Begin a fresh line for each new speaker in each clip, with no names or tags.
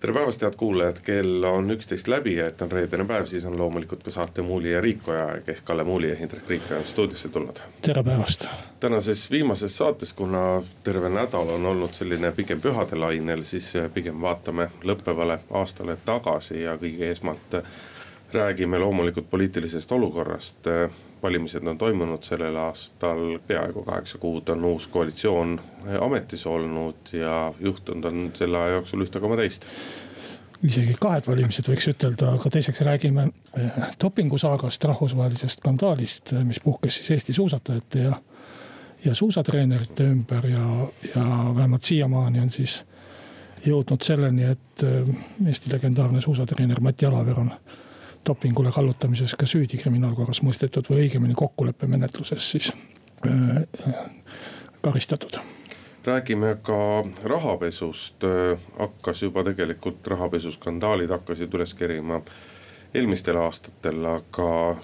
tere päevast, head kuulajad, kell on üksteist läbi ja et on reedene päev, siis on loomulikult ka saate Muuli ja Riikoja aeg ehk Kalle Muuli ja Hindrek Riikoja on stuudiosse tulnud.
tere päevast.
tänases viimases saates, kuna terve nädal on olnud selline pigem pühade lainel, siis pigem vaatame lõppevale aastale tagasi ja kõige esmalt räägime loomulikult poliitilisest olukorrast. valimised on toimunud sellel aastal, peaaegu kaheksa kuud on uus koalitsioon ametis olnud ja juhtunud on selle aja jooksul ühte koma teist
isegi kahed valimised võiks ütelda, aga teiseks räägime eh, dopingusaagast, rahvusvahelisest skandaalist, eh, mis puhkes siis Eesti suusatajate ja. ja suusatreenerite ümber ja, ja vähemalt siiamaani on siis jõudnud selleni, et eh, Eesti legendaarne suusatreener Mati Alaver on dopingule kallutamises ka süüdi kriminaalkorras mõistetud või õigemini kokkuleppemenetluses siis äh, karistatud
räägime ka rahapesust, hakkas juba tegelikult rahapesuskandaalid hakkasid üles kerima eelmistel aastatel, aga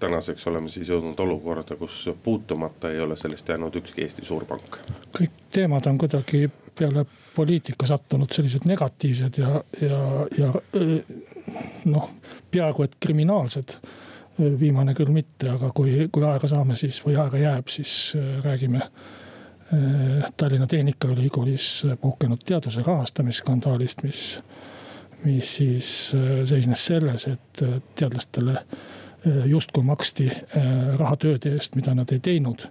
tänaseks oleme siis jõudnud olukorda, kus puutumata ei ole sellest jäänud ükski Eesti suurpank.
kõik teemad on kuidagi peale poliitika sattunud sellised negatiivsed ja, ja, ja noh, peaaegu et kriminaalsed. viimane küll mitte, aga kui, kui aega saame, siis või aega jääb, siis räägime Tallinna Tehnikaülikoolis puhkenud teaduse rahastamisskandaalist, mis, mis siis seisnes selles, et teadlastele justkui maksti raha tööde eest, mida nad ei teinud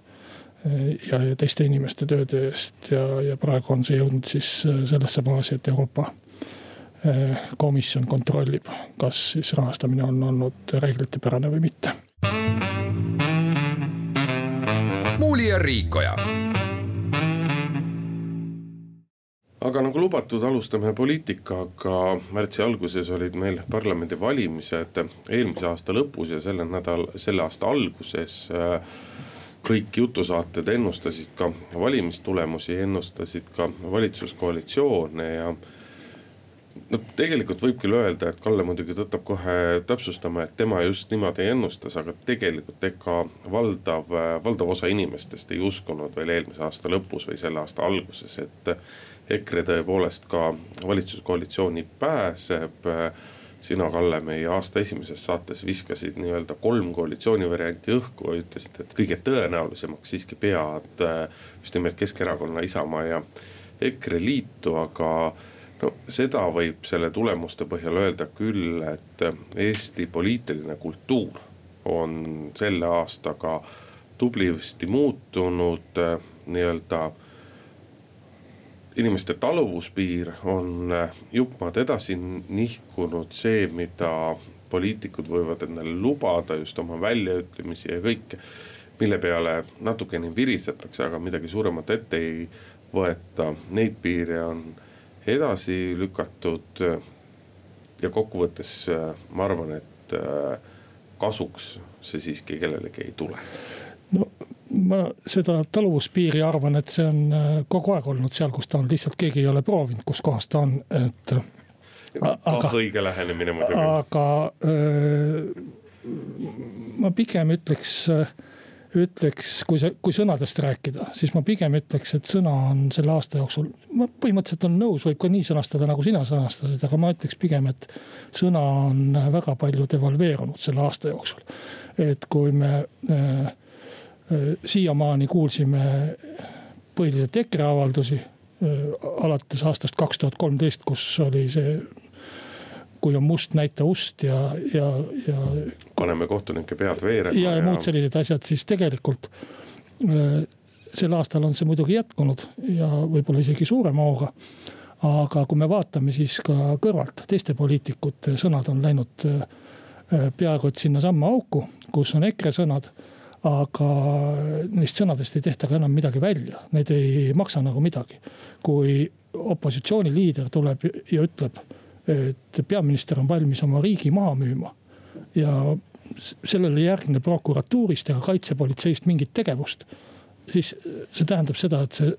ja, ja teiste inimeste tööde eest ja, ja praegu on see jõudnud siis äh, sellesse faasi, et Euroopa äh, komisjon kontrollib, kas siis rahastamine on olnud reeglitepärane või mitte.
muuli ja Riikoja
aga nagu lubatud, alustame poliitikaga. märtsi alguses olid meil parlamendivalimised eelmise aasta lõpus ja selle nädal, selle aasta alguses äh, kõik jutusaated ennustasid ka valimistulemusi, ennustasid ka valitsuskoalitsioone ja no tegelikult võib küll öelda, et Kalle muidugi tõttab kohe täpsustama, et tema just niimoodi ennustas, aga tegelikult ega valdav, valdav osa inimestest ei uskunud veel eelmise aasta lõpus või selle aasta alguses, et EKRE tõepoolest ka valitsuskoalitsiooni pääseb. Sina, Kalle, meie aasta esimeses saates viskasid nii-öelda kolm koalitsioonivarianti õhku ja ütlesid, et kõige tõenäolisemaks siiski pead äh, just nimelt Keskerakonna, Isamaa ja EKRE liitu, aga no seda võib selle tulemuste põhjal öelda küll, et Eesti poliitiline kultuur on selle aastaga tublisti muutunud äh, nii-öelda inimeste taluvuspiir on äh, jupp maad edasi nihkunud, see, mida poliitikud võivad endale lubada, just oma väljaütlemisi ja kõike. mille peale natukene virisetakse, aga midagi suuremat ette ei võeta, neid piire on edasi lükatud. ja kokkuvõttes äh, ma arvan, et äh, kasuks see siiski kellelegi ei tule
ma seda taluvuspiiri arvan, et see on äh, kogu aeg olnud seal, kus ta on, lihtsalt keegi ei ole proovinud, kus kohas ta on, et.
kah õige lähenemine muidugi.
aga äh, ma pigem ütleks, äh, ütleks, kui see, kui sõnadest rääkida, siis ma pigem ütleks, et sõna on selle aasta jooksul, ma põhimõtteliselt olen nõus, võib ka nii sõnastada, nagu sina sõnastasid, aga ma ütleks pigem, et sõna on väga palju devalveerunud selle aasta jooksul. et kui me äh, Äh, siiamaani kuulsime põhiliselt EKRE avaldusi äh, alates aastast kaks tuhat kolmteist, kus oli see. kui on must, näita ust ja, ja, ja.
paneme kohtunike pead veerema.
ja, ja muud sellised asjad, siis tegelikult äh, sel aastal on see muidugi jätkunud ja võib-olla isegi suurema hooga. aga kui me vaatame siis ka kõrvalt, teiste poliitikute sõnad on läinud peaaegu et sinnasamma auku, kus on EKRE sõnad aga neist sõnadest ei tehta ka enam midagi välja, need ei maksa nagu midagi. kui opositsiooni liider tuleb ja ütleb, et peaminister on valmis oma riigi maha müüma ja sellele ei järgne prokuratuurist ega kaitsepolitseist mingit tegevust. siis see tähendab seda, et see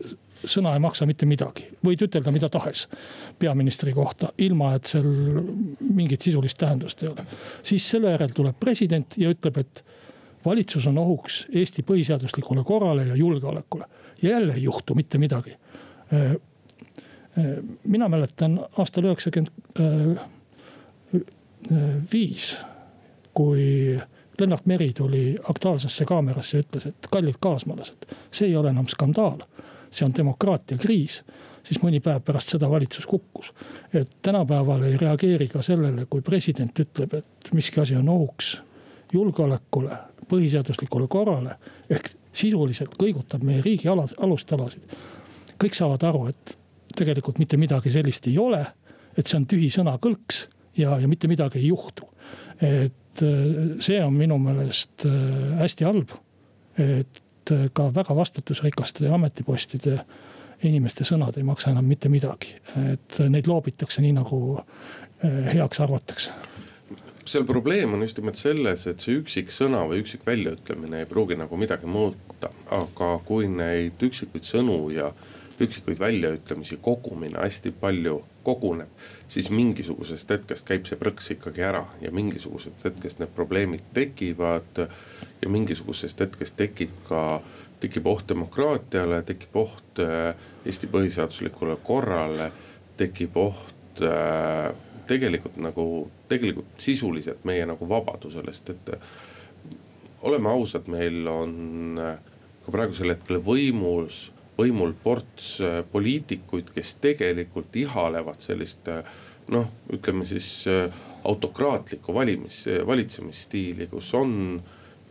sõna ei maksa mitte midagi. võid ütelda mida tahes peaministri kohta, ilma et seal mingit sisulist tähendust ei ole. siis selle järel tuleb president ja ütleb, et valitsus on ohuks Eesti põhiseaduslikule korrale ja julgeolekule. ja jälle ei juhtu mitte midagi. Äh, äh, mina mäletan aastal üheksakümmend viis, kui Lennart Meri tuli Aktuaalsesse kaamerasse ja ütles, et kallid kaasmaalased, see ei ole enam skandaal. see on demokraatia kriis, siis mõni päev pärast seda valitsus kukkus. et tänapäeval ei reageeri ka sellele, kui president ütleb, et miski asi on ohuks julgeolekule, põhiseaduslikule korrale. ehk sisuliselt kõigutab meie riigi alustalasid. kõik saavad aru, et tegelikult mitte midagi sellist ei ole, et see on tühi sõnakõlks ja, ja mitte midagi ei juhtu. et äh, see on minu meelest äh, hästi halb. et äh, ka väga vastutusrikaste ametipostide inimeste sõnad ei maksa enam mitte midagi, et neid loobitakse nii nagu heaks arvatakse
seal probleem on just nimelt selles, et see üksik sõna või üksik väljaütlemine ei pruugi nagu midagi muuta. aga kui neid üksikuid sõnu ja üksikuid väljaütlemisi kogumina hästi palju koguneb, siis mingisugusest hetkest käib see prõks ikkagi ära ja mingisugusest hetkest need probleemid tekivad. ja mingisugusest hetkest tekib ka, tekib oht demokraatiale, tekib oht äh, Eesti põhiseaduslikule korrale, tekib oht äh, tegelikult nagu, tegelikult sisuliselt meie nagu vabadusele, sest et äh, oleme ausad, meil on ka praegusel hetkel võimus võimul ports äh, poliitikuid, kes tegelikult ihalevad sellist äh, noh, ütleme siis äh, autokraatlikku valimis, valitsemisstiili, kus on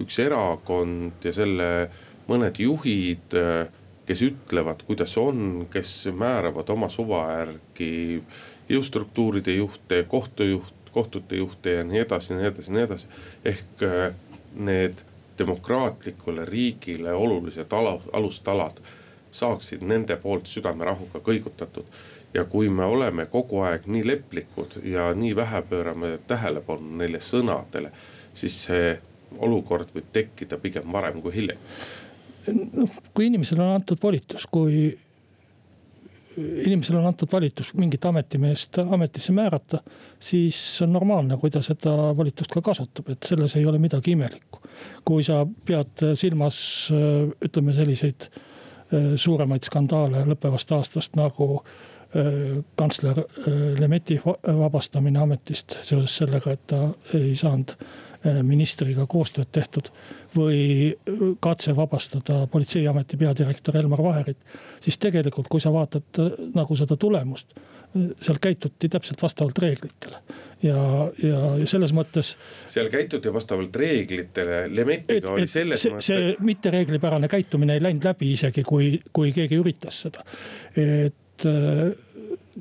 üks erakond ja selle mõned juhid, kes ütlevad, kuidas on, kes määravad oma suva järgi jõustruktuuride juhte, kohtujuht, kohtute juhte ja nii edasi, nii edasi, nii edasi. ehk need demokraatlikule riigile olulised ala, alustalad saaksid nende poolt südamerahuga kõigutatud. ja kui me oleme kogu aeg nii leplikud ja nii vähe pöörame tähelepanu neile sõnadele, siis see olukord võib tekkida pigem varem kui hiljem.
noh, kui inimesele on antud volitus, kui inimesele on antud volitus mingit ametimeest ametisse määrata, siis on normaalne, kui ta seda volitust ka kasutab, et selles ei ole midagi imelikku. kui sa pead silmas ütleme selliseid Äh, suuremaid skandaale lõppevast aastast nagu äh, kantsler äh, Lemeti vabastamine ametist seoses sellega, et ta ei saanud ministriga koostööd tehtud. Või katse vabastada politseiameti peadirektor Elmar Vaherit. siis tegelikult, kui sa vaatad nagu seda tulemust seal käituti täpselt vastavalt reeglitele ja, ja, ja selles mõttes.
seal käituti vastavalt reeglitele, Lemetiga oli selles
see, mõttes. see mittereeglipärane käitumine ei läinud läbi isegi, kui, kui keegi üritas seda. et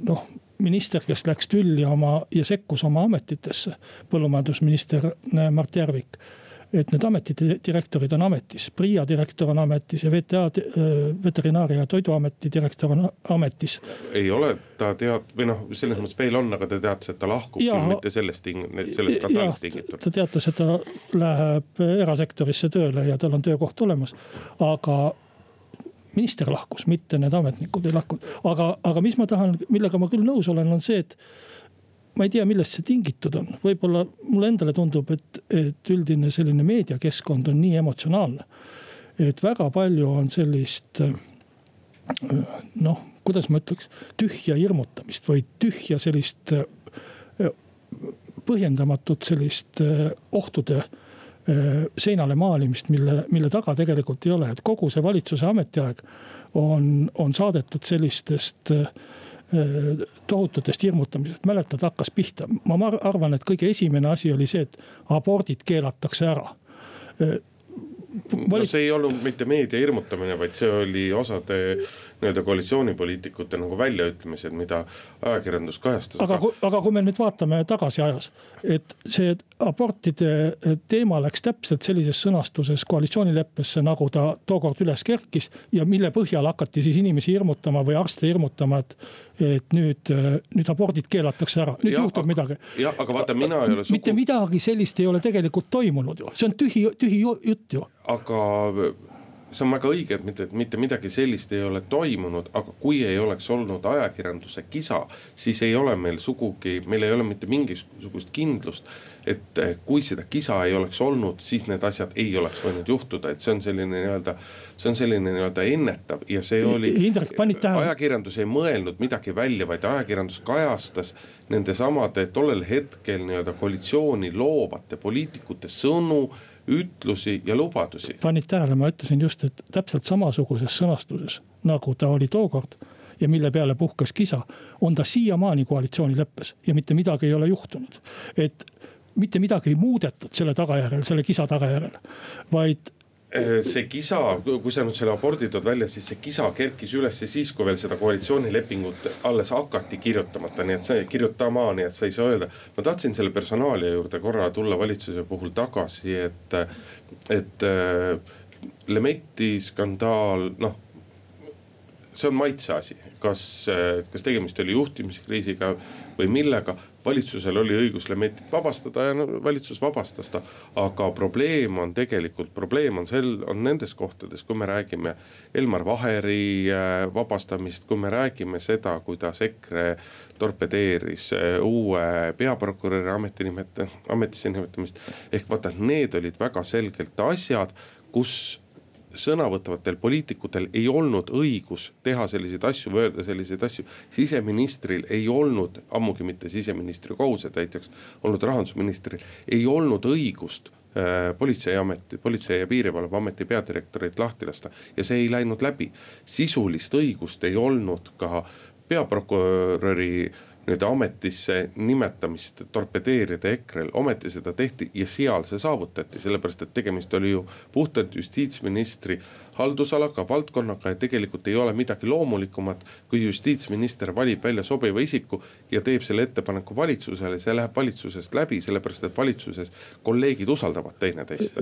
noh, minister, kes läks tülli oma ja sekkus oma ametitesse, põllumajandusminister Mart Järvik et need ametidirektorid on ametis, PRIA direktor on ametis ja VTA, Veterinaaria ja Toiduameti direktor on ametis.
ei ole, ta tead- või noh, selles mõttes veel on, aga ta teatas, et ta lahkub ja, küll mitte sellest sellest skandaalist tingitult.
ta teatas, et ta läheb erasektorisse tööle ja tal on töökoht olemas, aga minister lahkus, mitte need ametnikud ei lahkunud. aga, aga mis ma tahan, millega ma küll nõus olen, on see, et ma ei tea, millest see tingitud on, võib-olla mulle endale tundub, et, et üldine selline meediakeskkond on nii emotsionaalne. et väga palju on sellist noh, kuidas ma ütleks, tühja hirmutamist või tühja sellist põhjendamatut sellist ohtude seinale maalimist, mille, mille taga tegelikult ei ole, et kogu see valitsuse ametiaeg on, on saadetud sellistest äh, tohututest hirmutamisest, mäletad, hakkas pihta. ma arvan, et kõige esimene asi oli see, et abordid keelatakse ära
äh, no see ei olnud mitte meedia hirmutamine, vaid see oli osade nii-öelda koalitsioonipoliitikute nagu väljaütlemised, mida ajakirjandus kajastas.
aga, aga kui me nüüd vaatame tagasi ajas, et see abortide teema läks täpselt sellises sõnastuses koalitsioonileppesse, nagu ta tookord üles kerkis. ja mille põhjal hakati siis inimesi hirmutama või arste hirmutama, et, et nüüd, nüüd abordid keelatakse ära, nüüd ja, juhtub aga, midagi.
jah, aga vaata, mina ei ole
sugu.... mitte midagi sellist ei ole tegelikult toimunud ju, see on tühi, tühi jutt ju.
aga see on väga õige, et mitte, mitte midagi sellist ei ole toimunud, aga kui ei oleks olnud ajakirjanduse kisa, siis ei ole meil sugugi, meil ei ole mitte mingisugust kindlust. et eh, kui seda kisa ei oleks olnud, siis need asjad ei oleks võinud juhtuda, et see on selline nii-öelda, see on selline nii-öelda ennetav ja see oli. Ajakirjandus ei mõelnud midagi välja, vaid ajakirjandus kajastas nendesamade tollel hetkel nii-öelda koalitsiooni loovate poliitikute sõnu ütlusi ja lubadusi.
panid tähele, ma ütlesin just, et täpselt samasuguses sõnastuses nagu ta oli tookord ja mille peale puhkes kisa, on ta siiamaani koalitsioonileppes ja mitte midagi ei ole juhtunud. et mitte midagi ei muudetud selle tagajärjel, selle kisa tagajärjel, vaid
see kisa, kui sa nüüd selle abordi tood välja, siis see kisa kerkis üles siis, kui veel seda koalitsioonilepingut alles hakati kirjutamata, nii et see kirjutama, nii et sa ei saa öelda. ma tahtsin selle personaalia juurde korra tulla valitsuse puhul tagasi, et, et äh, Lemetti skandaal, noh see on maitse asi, kas, kas tegemist oli juhtimiskriisiga või millega. Valitsusel oli õigus Lemetit vabastada ja no valitsus vabastas ta. aga probleem on tegelikult, probleem on sel, on nendes kohtades, kui me räägime Elmar Vaheri äh, vabastamist, kui me räägime seda, kuidas EKRE torpedeeris äh, uue peaprokuröri ameti nimeta-, ametisse nimetamist. ehk vaata, need olid väga selgelt asjad, kus sõna võtvatel poliitikutel ei olnud õigus teha selliseid asju või öelda selliseid asju. siseministril ei olnud, ammugi mitte siseministri kohusetäitjaks olnud rahandusministril, ei olnud õigust äh, politseiameti, politsei ja piirivalveameti peadirektorit lahti lasta ja see ei läinud läbi. sisulist õigust ei olnud ka peaprokuröri nii-öelda ametisse nimetamist torpedeerida EKRE-l, ometi seda tehti ja seal see saavutati, sellepärast et tegemist oli ju puhtalt justiitsministri haldusalaga, valdkonnaga ja tegelikult ei ole midagi loomulikumat. kui justiitsminister valib välja sobiva isiku ja teeb selle ettepaneku valitsusele, see läheb valitsusest läbi, sellepärast et valitsuses kolleegid usaldavad teineteist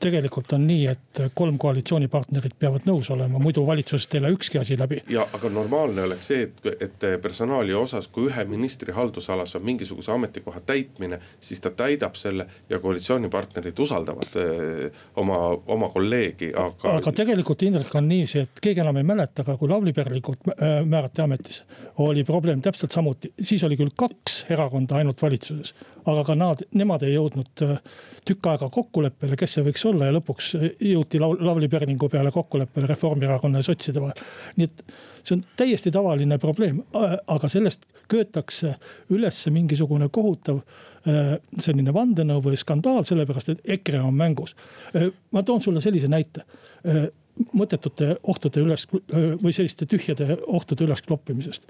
tegelikult on nii, et kolm koalitsioonipartnerit peavad nõus olema, muidu valitsusest ei lähe ükski asi läbi.
ja aga normaalne oleks see, et, et personali osas, kui ühe ministri haldusalas on mingisuguse ametikoha täitmine, siis ta täidab selle ja koalitsioonipartnerid usaldavad öö, eh, oma, oma kolleegi,
aga. aga tegelikult Indrek on niiviisi, et keegi enam ei mäleta, aga kui Lavly Perlingut äh, määrati ametisse, oli probleem täpselt samuti, siis oli küll kaks erakonda ainult valitsuses, aga ka nad, nemad ei jõudnud äh, tükk aega kokkuleppele, kes see võiks olla ja lõpuks jõuti Lavly Perlingu peale kokkuleppele Reformierakonna ja sotside vahel. nii et see on täiesti tavaline probleem, aga sellest köetakse üles mingisugune kohutav äh, selline vandenõu või skandaal, sellepärast et EKRE on mängus. Äh, ma toon sulle sellise näite äh, mõttetute ohtude üles või selliste tühjade ohtude üleskloppimisest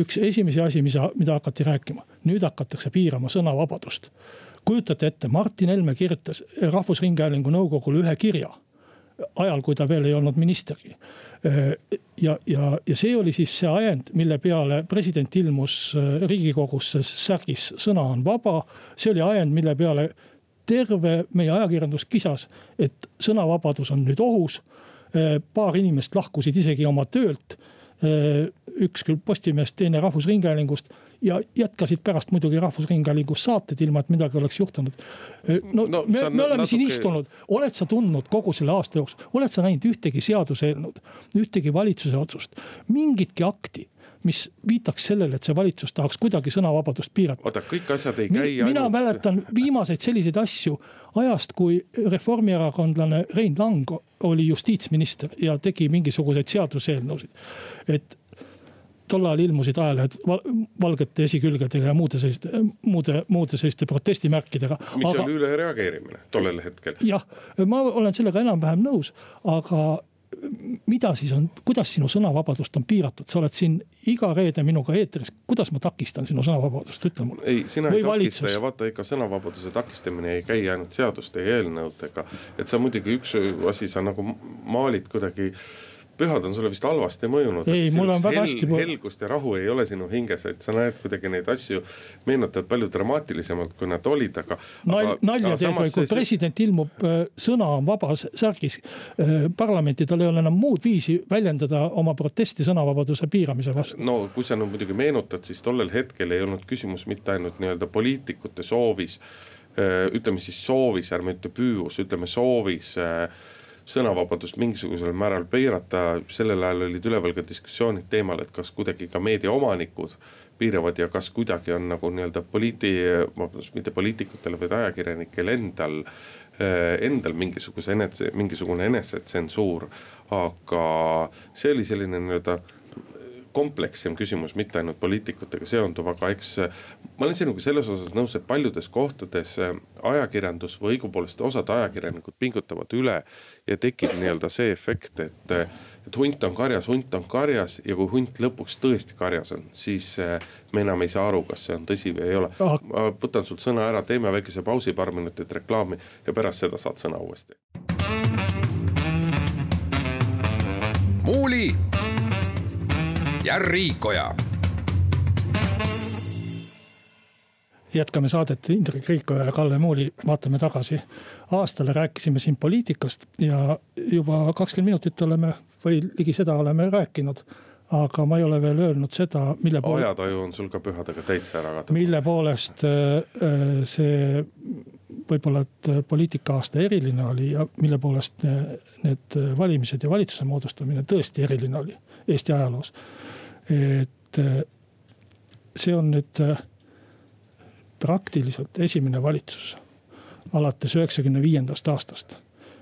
üks esimesi asi, mida, mida hakati rääkima, nüüd hakatakse piirama sõnavabadust kujutate ette, Martin Helme kirjutas Rahvusringhäälingu nõukogule ühe kirja ajal, kui ta veel ei olnud ministergi. ja, ja, ja see oli siis see ajend, mille peale president ilmus riigikogusse särgis Sõna on vaba. see oli ajend, mille peale terve meie ajakirjandus kisas, et sõnavabadus on nüüd ohus. paar inimest lahkusid isegi oma töölt. Üks küll Postimehest, teine Rahvusringhäälingust ja jätkasid pärast muidugi Rahvusringhäälingus saated, ilma et midagi oleks juhtunud. no, no me, me oleme natuke... siin istunud, oled sa tundnud kogu selle aasta jooksul, oled sa näinud ühtegi seaduseelnõud, ühtegi valitsuse otsust, mingitki akti mis viitaks sellele, et see valitsus tahaks kuidagi sõnavabadust piirata.
oota, kõik asjad ei käi
ainult. mina mäletan viimaseid selliseid asju ajast, kui reformierakondlane Rein Lang oli justiitsminister ja tegi mingisuguseid seaduseelnõusid. et tol ajal ilmusid ajalehed valgete esikülgedega ja muude selliste, muude, muude selliste protestimärkidega.
mis aga, oli ülereageerimine tollel hetkel.
jah, ma olen sellega enam-vähem nõus, aga mida siis on, kuidas sinu sõnavabadust on piiratud, sa oled siin iga reede minuga eetris, kuidas ma takistan sinu sõnavabadust, ütle mulle.
ei, sina Või ei valitsus. takista ja vaata, ega sõnavabaduse takistamine ei käi ainult seaduste ja eelnõudega. et sa muidugi üks asi, sa nagu maalid kuidagi pühad on sulle vist halvasti mõjunud.
ei, mul on väga hästi
hel,. helgust ja rahu ei ole sinu hinges, et sa näed kuidagi neid asju, meenutad palju dramaatilisemalt, kui nad olid, aga.
nalja teed või kui see... president ilmub, äh, sõna on vabas särgis äh, parlamenti, tal ei ole enam muud viisi väljendada oma protesti sõnavabaduse piiramise vastu.
no kui sa nüüd muidugi meenutad, siis tollel hetkel ei olnud küsimus mitte ainult nii-öelda poliitikute soovis. Äh, ütleme siis soovis, ärme ütle püüus, ütleme soovis sõnavabadust mingisugusel määral piirata, sellel ajal olid üleval ka diskussioonid teemal, et kas kuidagi ka meediaomanikud piiravad ja kas kuidagi on nagu nii-öelda poliiti-, vabandust, mitte poliitikutel, vaid ajakirjanikel endal eh, endal mingisuguse enese, mingisugune enesetsensuur. aga see oli selline nii-öelda komplekssem küsimus, mitte ainult poliitikutega seonduv, aga eks. ma olen sinuga selles osas nõus, et paljudes kohtades äh, ajakirjandus või õigupoolest osad ajakirjanikud pingutavad üle. ja tekib nii-öelda see efekt, et, äh, et hunt on karjas, hunt on karjas ja kui hunt lõpuks tõesti karjas on, siis äh, me enam ei saa aru, kas see on tõsi või ei ole. ma võtan sult sõna ära, teeme väikese pausi, paar minutit reklaami ja pärast seda saad sõna uuesti.
muuli ja Riikoja.
jätkame saadet Indrek Riikoja ja Kalle Muuli, vaatame tagasi aastale, rääkisime siin poliitikast ja juba kakskümmend minutit oleme või ligi seda oleme rääkinud aga ma ei ole veel öelnud seda, mille
poolest. ajataju on sul ka pühadega täitsa ära kadunud.
mille poolest äh, äh, see võib-olla, et poliitika aasta eriline oli ja mille poolest need valimised ja valitsuse moodustamine tõesti eriline oli Eesti ajaloos et äh, see on nüüd äh, praktiliselt esimene valitsus alates üheksakümne viiendast aastast.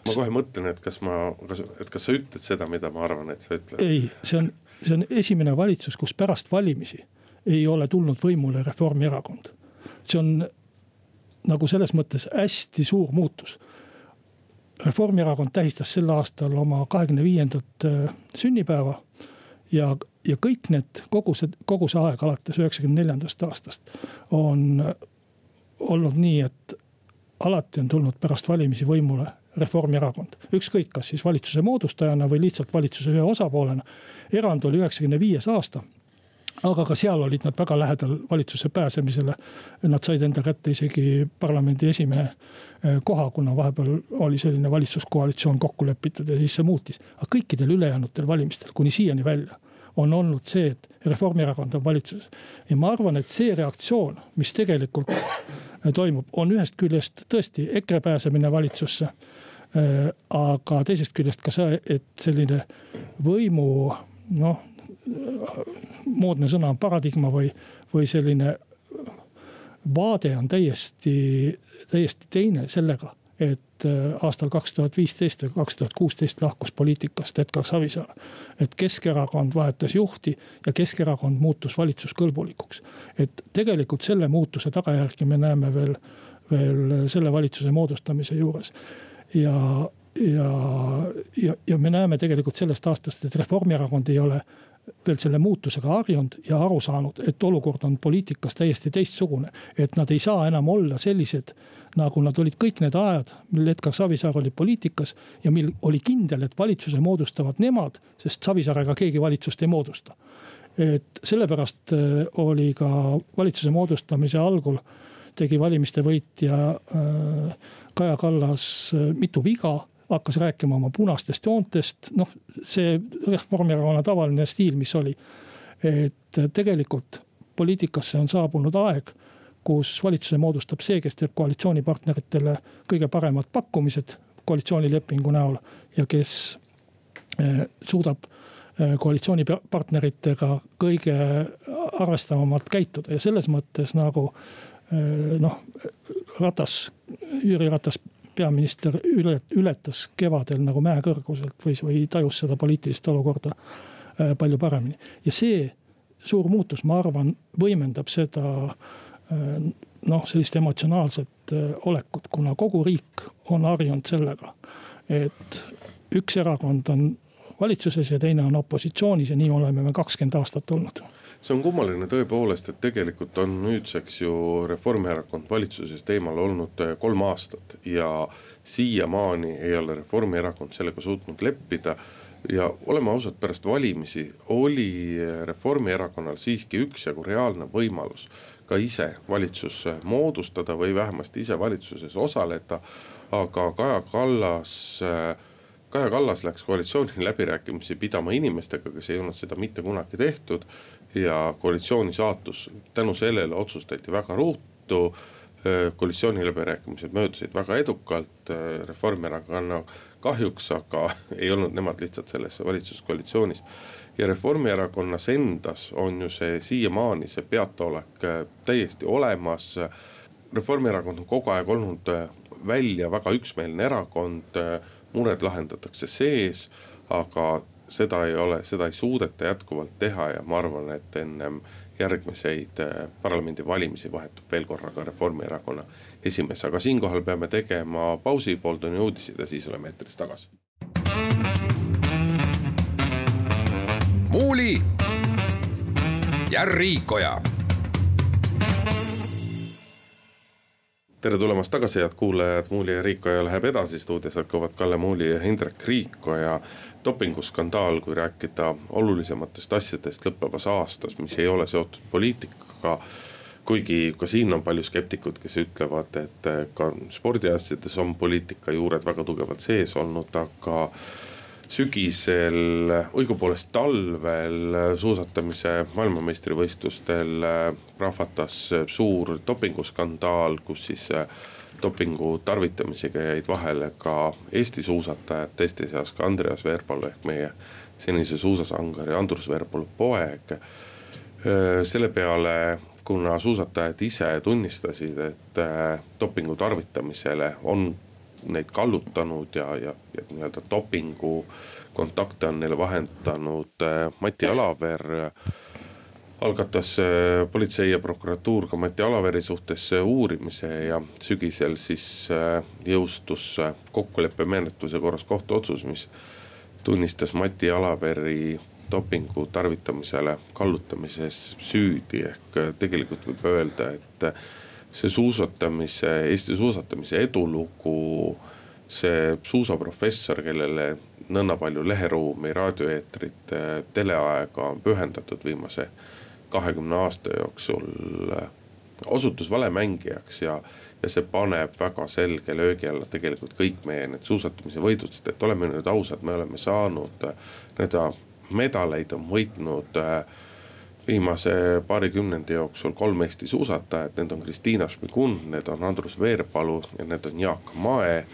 ma kohe mõtlen, et kas ma, kas, et kas sa ütled seda, mida ma arvan, et sa ütled?
ei, see on, see on esimene valitsus, kus pärast valimisi ei ole tulnud võimule Reformierakond. see on nagu selles mõttes hästi suur muutus. Reformierakond tähistas sel aastal oma kahekümne viiendat äh, sünnipäeva ja, ja kõik need, kogu see, kogu see aeg alates üheksakümne neljandast aastast on olnud nii, et alati on tulnud pärast valimisi võimule Reformierakond. ükskõik, kas siis valitsuse moodustajana või lihtsalt valitsuse ühe osapoolena. erand oli üheksakümne viies aasta aga ka seal olid nad väga lähedal valitsusse pääsemisele. Nad said enda kätte isegi parlamendi esimehe eh, koha, kuna vahepeal oli selline valitsuskoalitsioon kokku lepitud ja siis see muutis. aga kõikidel ülejäänutel valimistel kuni siiani välja on olnud see, et Reformierakond on valitsuses. ja ma arvan, et see reaktsioon, mis tegelikult toimub, on ühest küljest tõesti EKRE pääsemine valitsusse eh, aga teisest küljest ka see, et selline võimu noh, moodne sõna on paradigma või, või selline vaade on täiesti, täiesti teine sellega, et äh, aastal kaks tuhat viisteist või kaks tuhat kuusteist lahkus poliitikast Edgar Savisaar. et Keskerakond vahetas juhti ja Keskerakond muutus valitsuskõlbulikuks. et tegelikult selle muutuse tagajärgi me näeme veel, veel selle valitsuse moodustamise juures. ja, ja, ja, ja me näeme tegelikult sellest aastast, et Reformierakond ei ole veel selle muutusega harjunud ja aru saanud, et olukord on poliitikas täiesti teistsugune. et nad ei saa enam olla sellised, nagu nad olid kõik need ajad, mil Edgar Savisaar oli poliitikas. ja mil oli kindel, et valitsuse moodustavad nemad, sest Savisaarega keegi valitsust ei moodusta. et sellepärast äh, oli ka valitsuse moodustamise algul tegi valimiste võitja äh, Kaja Kallas äh, mitu viga hakkas rääkima oma punastest joontest, noh see Reformierakonna tavaline stiil, mis oli. et tegelikult poliitikasse on saabunud aeg, kus valitsuse moodustab see, kes teeb koalitsioonipartneritele kõige paremad pakkumised koalitsioonilepingu näol ja kes eh, suudab eh, koalitsioonipartneritega kõige arvestavamalt käituda ja selles mõttes nagu eh, noh, Ratas, Jüri Ratas peaminister ületas kevadel nagu mäekõrguselt või, või tajus seda poliitilist olukorda äh, palju paremini. ja see suur muutus, ma arvan, võimendab seda äh, noh, sellist emotsionaalset äh, olekut, kuna kogu riik on harjunud sellega, et üks erakond on valitsuses ja teine on opositsioonis ja nii oleme me kakskümmend aastat olnud
see on kummaline tõepoolest, et tegelikult on nüüdseks ju Reformierakond valitsuses teemal olnud äh, kolm aastat ja siiamaani ei ole Reformierakond sellega suutnud leppida ja oleme ausad, pärast valimisi oli Reformierakonnal siiski üksjagu reaalne võimalus ka ise valitsus moodustada või vähemasti ise valitsuses osaleda. aga Kaja Kallas, Kaja Kallas läks koalitsiooni läbirääkimisi pidama inimestega, kes ei olnud seda mitte kunagi tehtud ja koalitsiooni saatus tänu sellele otsustati väga ruutu koalitsiooniläbirääkimised möödusid väga edukalt, Reformierakonna kahjuks aga ei olnud nemad lihtsalt selles valitsuskoalitsioonis. ja Reformierakonnas endas on ju see siiamaani see peataolek täiesti olemas. Reformierakond on kogu aeg olnud välja väga üksmeelne erakond, mured lahendatakse sees, aga seda ei ole, seda ei suudeta jätkuvalt teha ja ma arvan, et ennem järgmiseid parlamendivalimisi vahetub veel korraga Reformierakonna esimees, aga siinkohal peame tegema pausi, pooltunni uudised ja siis oleme eetris tagasi.
muuli ja Riikoja
tere tulemast tagasi, head kuulajad, Muuli ja Riikoja läheb edasi, stuudios jätkavad Kalle Muuli ja Indrek Riikoja. Dopinguskandaal, kui rääkida olulisematest asjadest lõppevas aastas, mis ei ole seotud poliitikaga kuigi ka siin on palju skeptikuid, kes ütlevad, et ka spordiasjades on poliitika juured väga tugevalt sees olnud, aga sügisel, õigupoolest talvel suusatamise maailmameistrivõistlustel prahvatas suur dopinguskandaal, kus siis dopingu tarvitamisega jäid vahele ka Eesti suusatajad, teiste seas ka Andreas Veerpalu ehk meie senise suusasangari Andrus Veerpalu poeg. selle peale kuna suusatajad ise tunnistasid, et äh, dopingu tarvitamisele on neid kallutanud ja, ja, ja nii-öelda dopingu kontakte on neile vahendanud äh, Mati Alaver algatas äh, politsei ja prokuratuur ka Mati Alaveri suhtes uurimise ja sügisel siis jõustus kokkuleppemenetluse korras kohtuotsus, mis tunnistas Mati Alaveri dopingu tarvitamisele kallutamises süüdi, ehk äh, tegelikult võib öelda, et äh, see suusatamise, Eesti suusatamise edulugu. see suusaprofessor, kellele nõnda palju leheruumi, raadioeetrit, äh, teleaega on pühendatud viimase kahekümne aasta jooksul osutus valemängijaks ja, ja see paneb väga selge löögi alla tegelikult kõik meie need suusatamise võidud, sest et oleme nüüd ausad, me oleme saanud nii-öelda medaleid on võitnud äh, viimase paarikümnendi jooksul kolm Eesti suusatajat, need on Kristiina Šmigun, need on Andrus Veerpalu ja need on Jaak Mae.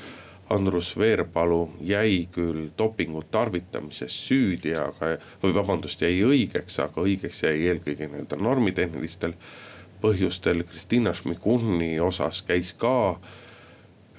Andrus Veerpalu jäi küll dopingu tarvitamises süüdi, aga, või vabandust, jäi õigeks, aga õigeks jäi eelkõige nii-öelda normitehnilistel põhjustel. Kristiina Šmiguni osas käis ka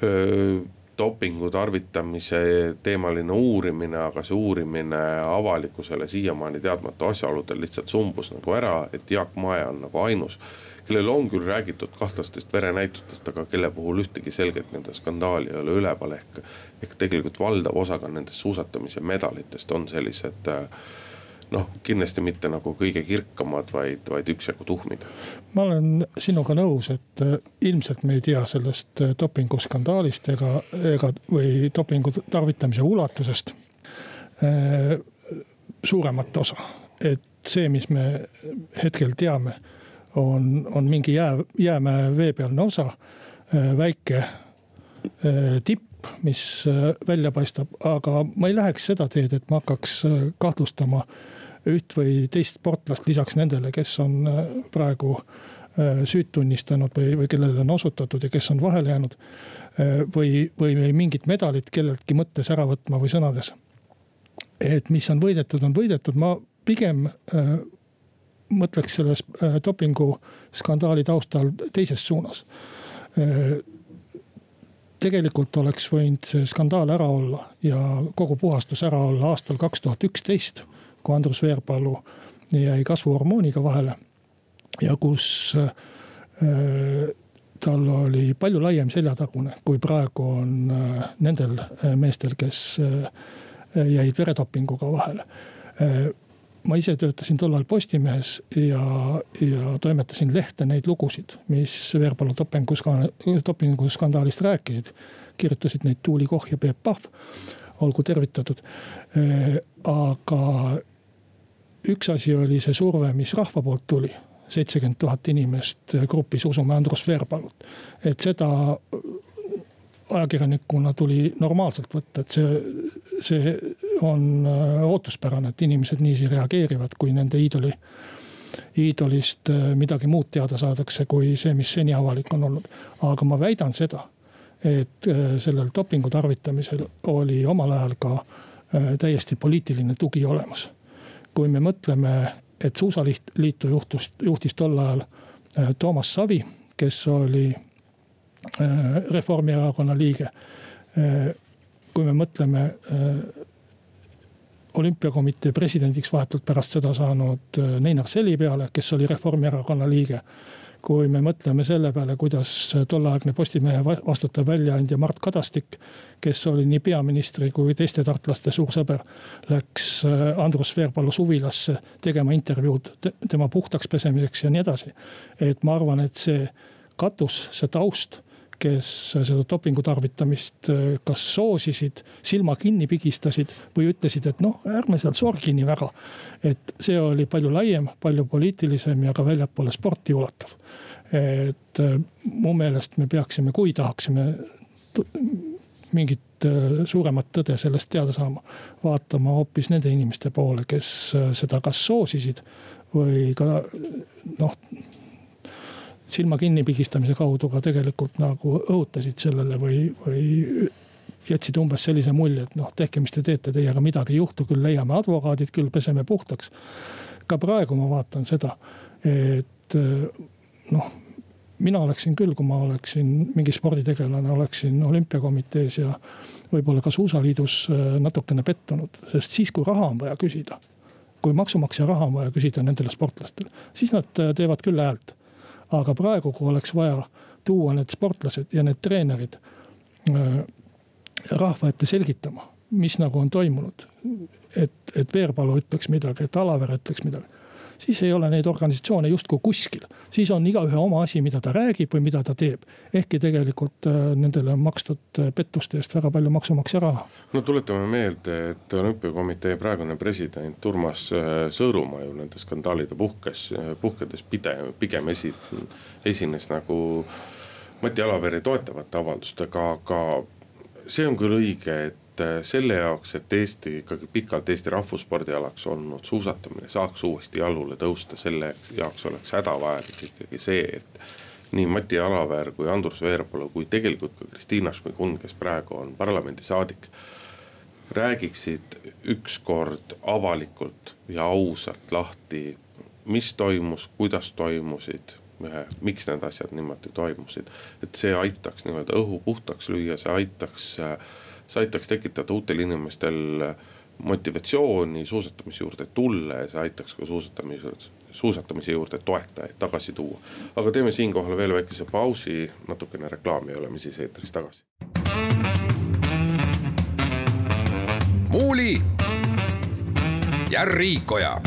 öö, dopingu tarvitamise teemaline uurimine, aga see uurimine avalikkusele siiamaani teadmata asjaoludel lihtsalt sumbus nagu ära, et Jaak Mae on nagu ainus. Kellel on küll räägitud kahtlastest verenäitustest, aga kelle puhul ühtegi selget nende skandaali ei ole üleval, ehk, ehk tegelikult valdav osa ka nendest suusatamise medalitest on sellised äh, noh, kindlasti mitte nagu kõige kirkamad, vaid, vaid üksjagu tuhmid.
ma olen sinuga nõus, et äh, ilmselt me ei tea sellest äh, dopinguskandaalist ega, ega või dopingu tarvitamise ulatusest suuremat osa. et see, mis me hetkel teame, on, on mingi jää, jäämäe veepealne osa, väike tipp mis välja paistab, aga ma ei läheks seda teed, et ma hakkaks kahtlustama üht või teist sportlast lisaks nendele, kes on äh, praegu äh, süüd tunnistanud või, või kellele on osutatud ja kes on vahele jäänud. Äh, või, või mingit medalit kelleltki mõttes ära võtma või sõnades. et mis on võidetud, on võidetud, ma pigem äh, mõtleks selles äh, dopinguskandaali taustal teises suunas äh, tegelikult oleks võinud see skandaal ära olla ja kogu puhastus ära olla aastal kaks tuhat üksteist kui Andrus Veerpalu jäi kasvuhormooniga vahele. ja kus äh, tal oli palju laiem seljatagune, kui praegu on nendel meestel, kes jäid veredopinguga vahele ma ise töötasin tollal Postimehes ja, ja toimetasin lehte neid lugusid, mis Veerpalu dopinguskandaalist rääkisid. kirjutasid neid Tuuli Koh ja Peep Pahv, olgu tervitatud. Aga üks asi oli see surve, mis rahva poolt tuli, seitsekümmend tuhat inimest grupis Usume Andrus Veerpalut. et seda ajakirjanikuna tuli normaalselt võtta, et see, see on äh, ootuspärane, et inimesed niiviisi reageerivad, kui nende iidoli, iidolist äh, midagi muud teada saadakse, kui see, mis seni avalik on olnud. aga ma väidan seda, et sellel dopingu tarvitamisel oli omal ajal ka täiesti poliitiline tugi olemas. kui me mõtleme, et suusaliitu juhtus, juhtis tol ajal Toomas Savi, kes oli Reformierakonna liige. kui me mõtleme olümpiakomitee presidendiks vahetult pärast seda saanud äh, Neinar Seli peale, kes oli Reformierakonna liige. kui me mõtleme selle peale, kuidas tolleaegne Postimehe vastutav väljaandja Mart Kadastik, kes oli nii peaministri kui teiste tartlaste suur sõber, läks äh, Andrus Veerpalu suvilasse tegema intervjuud tema puhtaks pesemiseks ja nii edasi. et ma arvan, et see katus, see taust kes seda dopingu tarvitamist äh, kas soosisid, silma kinni pigistasid või ütlesid, et noh, ärme seal sorgi nii väga. et see oli palju laiem, palju poliitilisem ja ka väljapoole sporti ulatav. et äh, mu meelest me peaksime, kui tahaksime mingit äh, suuremat tõde sellest teada saama, vaatama hoopis nende inimeste poole, kes seda kas soosisid või ka noh silma kinnipigistamise kaudu ka tegelikult nagu õhutasid sellele või, või jätsid umbes sellise mulje, et noh, tehke, mis te teete, teiega midagi ei juhtu, küll leiame advokaadid, küll peseme puhtaks. ka praegu ma vaatan seda, et noh, mina oleksin küll, kui ma oleksin mingi sporditegelane, oleksin olümpiakomitees ja võib-olla ka suusaliidus äh, natukene pettunud, sest siis, kui raha on vaja küsida kui maksumaksja raha on vaja küsida nendele sportlastele, siis nad äh, teevad küll häält aga praegu, kui oleks vaja tuua need sportlased ja need treenerid äh, rahva ette selgitama, mis nagu on toimunud. et, et Veerpalu ütleks midagi, et Alaver ütleks midagi siis ei ole neid organisatsioone justkui kuskil. siis on igaühe oma asi, mida ta räägib või mida ta teeb. ehkki tegelikult äh, nendele on makstud äh, pettuste eest väga palju maksumaksja raha.
no tuletame meelde, et olümpiakomitee praegune president Urmas äh, Sõõrumaa ju nende skandaalide puhkes, puhkedes pide-, pigem esi-, esines nagu Mati Alaveri toetavate avaldustega, aga see on küll õige, et et äh, selle jaoks, et Eesti ikkagi pikalt Eesti rahvusspordialaks olnud suusatamine saaks uuesti jalule tõusta, selle jaoks oleks hädavajalik ikkagi see, et nii Mati Alaver kui Andrus Veerpalu kui tegelikult ka Kristiina Šmigun, kes praegu on parlamendisaadik. räägiksid ükskord avalikult ja ausalt lahti, mis toimus, kuidas toimusid miks need asjad niimoodi toimusid. et see aitaks nii-öelda õhu puhtaks lüüa, see aitaks äh, see aitaks tekitada uutel inimestel motivatsiooni suusatamise juurde tulla ja see aitaks ka suusatamise, suusatamise juurde toetajaid tagasi tuua. aga teeme siinkohal veel väikese pausi, natukene reklaami ja oleme siis eetris tagasi.
muuli ja Riikoja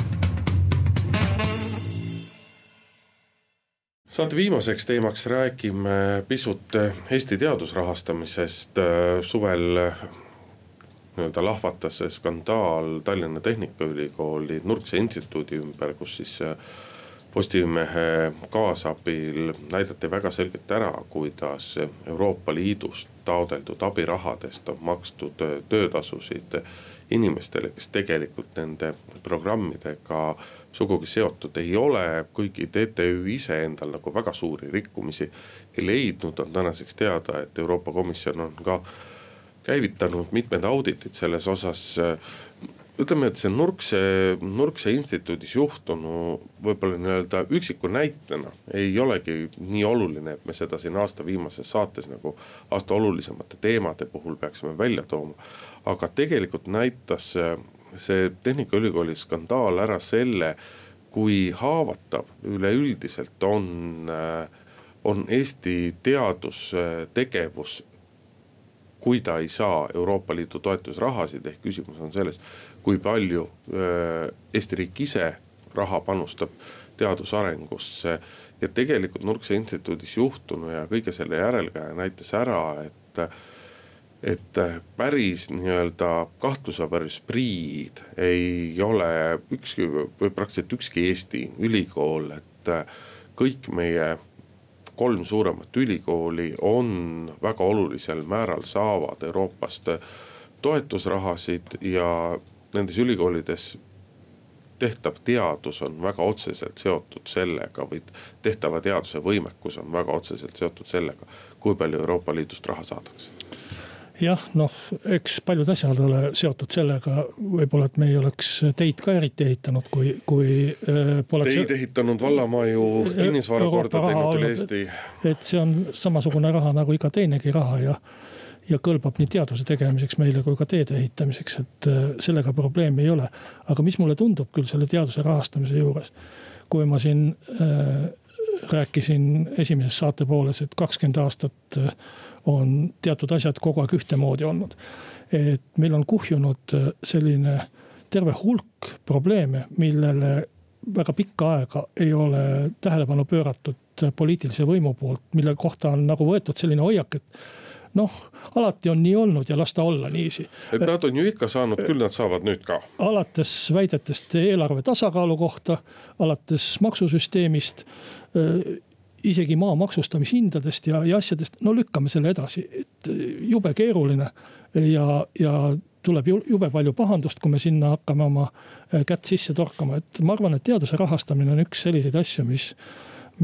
saate viimaseks teemaks räägime pisut Eesti teadusrahastamisest. suvel nii-öelda lahvatas see skandaal Tallinna Tehnikaülikooli Nurkse instituudi ümber, kus siis Postimehe kaasabil näidati väga selgelt ära, kuidas Euroopa Liidust taodeldud abirahadest on makstud töötasusid inimestele, kes tegelikult nende programmidega sugugi seotud ei ole. kuigi TTÜ ise endal nagu väga suuri rikkumisi ei leidnud, on tänaseks teada, et Euroopa Komisjon on ka käivitanud mitmed auditid selles osas ütleme, et see Nurkse, Nurkse instituudis juhtunu võib-olla nii-öelda üksiku näitena ei olegi nii oluline, et me seda siin aasta viimases saates nagu aasta olulisemate teemade puhul peaksime välja tooma. aga tegelikult näitas see Tehnikaülikooli skandaal ära selle, kui haavatav üleüldiselt on, on Eesti teadustegevus kui ta ei saa Euroopa Liidu toetusrahasid, ehk küsimus on selles, kui palju Eesti riik ise raha panustab teadusarengusse. ja tegelikult Nurkse instituudis juhtunu ja kõige selle järelkäija näitas ära, et, et päris nii-öelda kahtlusavar spriid ei ole ükski või praktiliselt ükski Eesti ülikool, et kõik meie kolm suuremat ülikooli on väga olulisel määral saavad Euroopast toetusrahasid ja nendes ülikoolides tehtav teadus on väga otseselt seotud sellega või tehtava teaduse võimekus on väga otseselt seotud sellega, kui palju Euroopa Liidust raha saadakse
jah, noh, eks paljud asjad ole seotud sellega, võib-olla, et me ei oleks teid ka eriti ehitanud, kui, kui
äh,. Teid ehitanud vallamaju kinnisvara korda teinud üle Eesti.
et see on samasugune raha nagu iga teinegi raha ja, ja kõlbab nii teaduse tegemiseks meile kui ka teede ehitamiseks, et äh, sellega probleemi ei ole. aga mis mulle tundub küll selle teaduse rahastamise juures, kui ma siin äh, rääkisin esimeses saate pooles, et kakskümmend aastat äh, on teatud asjad kogu aeg ühtemoodi olnud. et meil on kuhjunud äh, selline terve hulk probleeme, millele väga pikka aega ei ole tähelepanu pööratud äh, poliitilise võimu poolt, mille kohta on nagu võetud selline hoiak, et noh, alati on nii olnud ja las ta olla niiviisi.
et nad on ju ikka saanud, küll nad saavad nüüd ka.
alates väidetest eelarve tasakaalu kohta, alates maksusüsteemist isegi maa maksustamishindadest ja, ja asjadest, no lükkame selle edasi, et jube keeruline ja, ja tuleb jube palju pahandust, kui me sinna hakkame oma äh, kätt sisse torkama, et ma arvan, et teaduse rahastamine on üks selliseid asju, mis,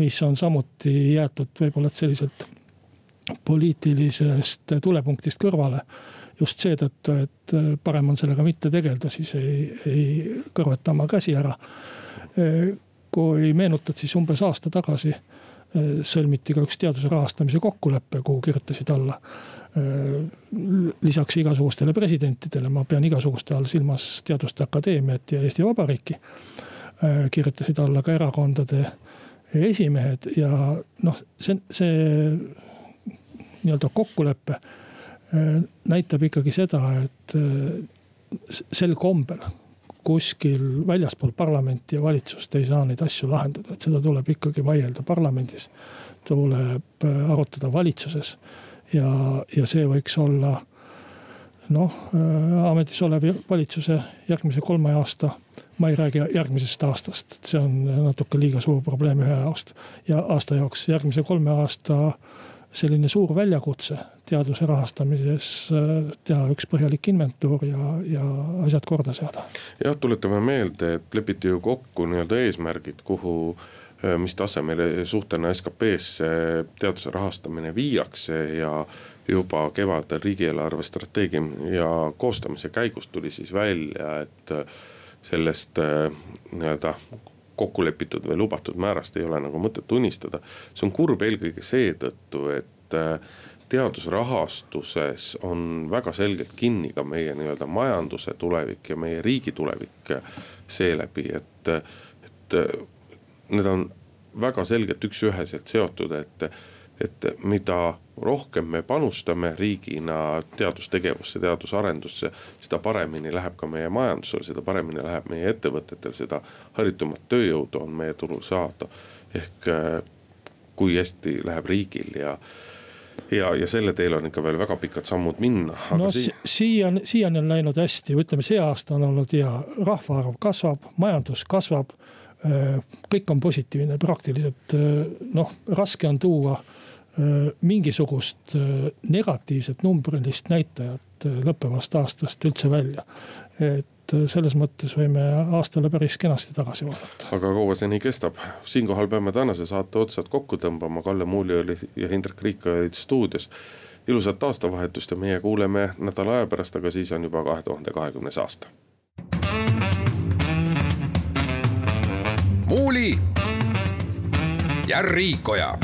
mis on samuti jäetud võib-olla selliselt poliitilisest tulepunktist kõrvale. just seetõttu, et äh, parem on sellega mitte tegeleda, siis ei, ei kõrveta oma käsi ära. Kui meenutad, siis umbes aasta tagasi sõlmiti ka üks teaduse rahastamise kokkulepe, kuhu kirjutasid alla. Äh, lisaks igasugustele presidentidele, ma pean igasuguste all silmas Teaduste Akadeemiat ja Eesti Vabariiki. Äh, kirjutasid alla ka erakondade esimehed ja noh, see, see nii-öelda kokkulepe näitab ikkagi seda, et sel kombel kuskil väljaspool parlamenti ja valitsust ei saa neid asju lahendada, et seda tuleb ikkagi vaielda parlamendis. tuleb äh, arutada valitsuses. Ja, ja see võiks olla noh, äh, ametis olev valitsuse järgmise kolme aasta, ma ei räägi järgmisest aastast, see on natuke liiga suur probleem ühe aasta ja aasta jaoks, järgmise kolme aasta selline suur väljakutse teaduse rahastamises äh, teha üks põhjalik inventuur ja, ja asjad korda seada.
jah, tuletame meelde, et lepiti ju kokku nii-öelda eesmärgid, kuhu äh, mis tasemele suhtena SKP-sse teaduse rahastamine viiakse ja juba kevadel riigieelarve strateegia ja koostamise käigus tuli siis välja, et äh, sellest nii-öelda kokku lepitud või lubatud määrast ei ole nagu mõtet unistada. see on kurb eelkõige seetõttu, et teadusrahastuses on väga selgelt kinni ka meie nii-öelda majanduse tulevik ja meie riigi tulevik seeläbi, et, et need on väga selgelt üks-üheselt seotud, et, et mida rohkem me panustame riigina teadustegevusse, teadusarendusse, seda paremini läheb ka meie majandusel, seda paremini läheb meie ettevõtetel, seda haritumat tööjõudu on meie turul saada. ehk kui hästi läheb riigil ja ja, ja selle teel on ikka veel väga pikad sammud minna.
no si siiani, siiani on läinud hästi, ütleme, see aasta on olnud hea, rahvaarv kasvab, majandus kasvab. Äh, kõik on positiivne, praktiliselt äh, noh, raske on tuua äh, mingisugust negatiivset numbrilist näitajat lõppevast aastast üldse välja. et et selles mõttes võime aastale päris kenasti tagasi vaadata.
aga kaua see nii kestab, siinkohal peame tänase saate otsad kokku tõmbama, Kalle Muuli oli ja Hindrek Riik olid stuudios. ilusat aastavahetust ja meie kuuleme nädala aja pärast, aga siis on juba kahe tuhande kahekümnes aasta.
muuli ja Riikoja